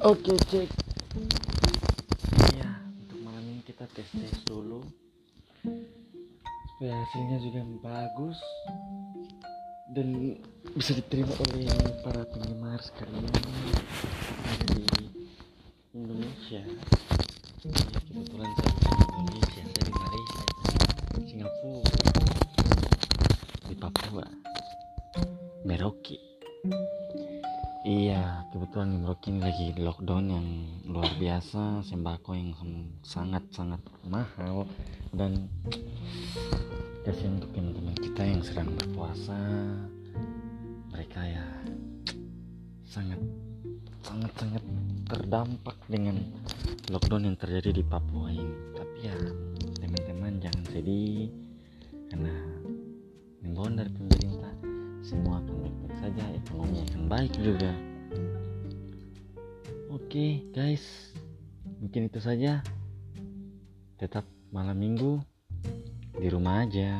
Oke cek. Iya, untuk malam ini kita tes tes dulu. Supaya hasilnya juga bagus dan bisa diterima oleh para penggemar sekalian di Indonesia. Ya, kebetulan saya di Indonesia, saya di Malaysia, Singapura, di Papua, Merauke. Iya, kebetulan Merauke ini lagi lockdown yang luar biasa, sembako yang sangat-sangat mahal dan kasihan untuk teman-teman kita yang sedang berpuasa. Mereka ya sangat sangat sangat terdampak dengan lockdown yang terjadi di Papua ini. Tapi ya teman-teman jangan sedih karena himbauan dari pemerintah semua akan ekonomi akan baik juga. Oke guys. Mungkin itu saja. Tetap malam minggu di rumah aja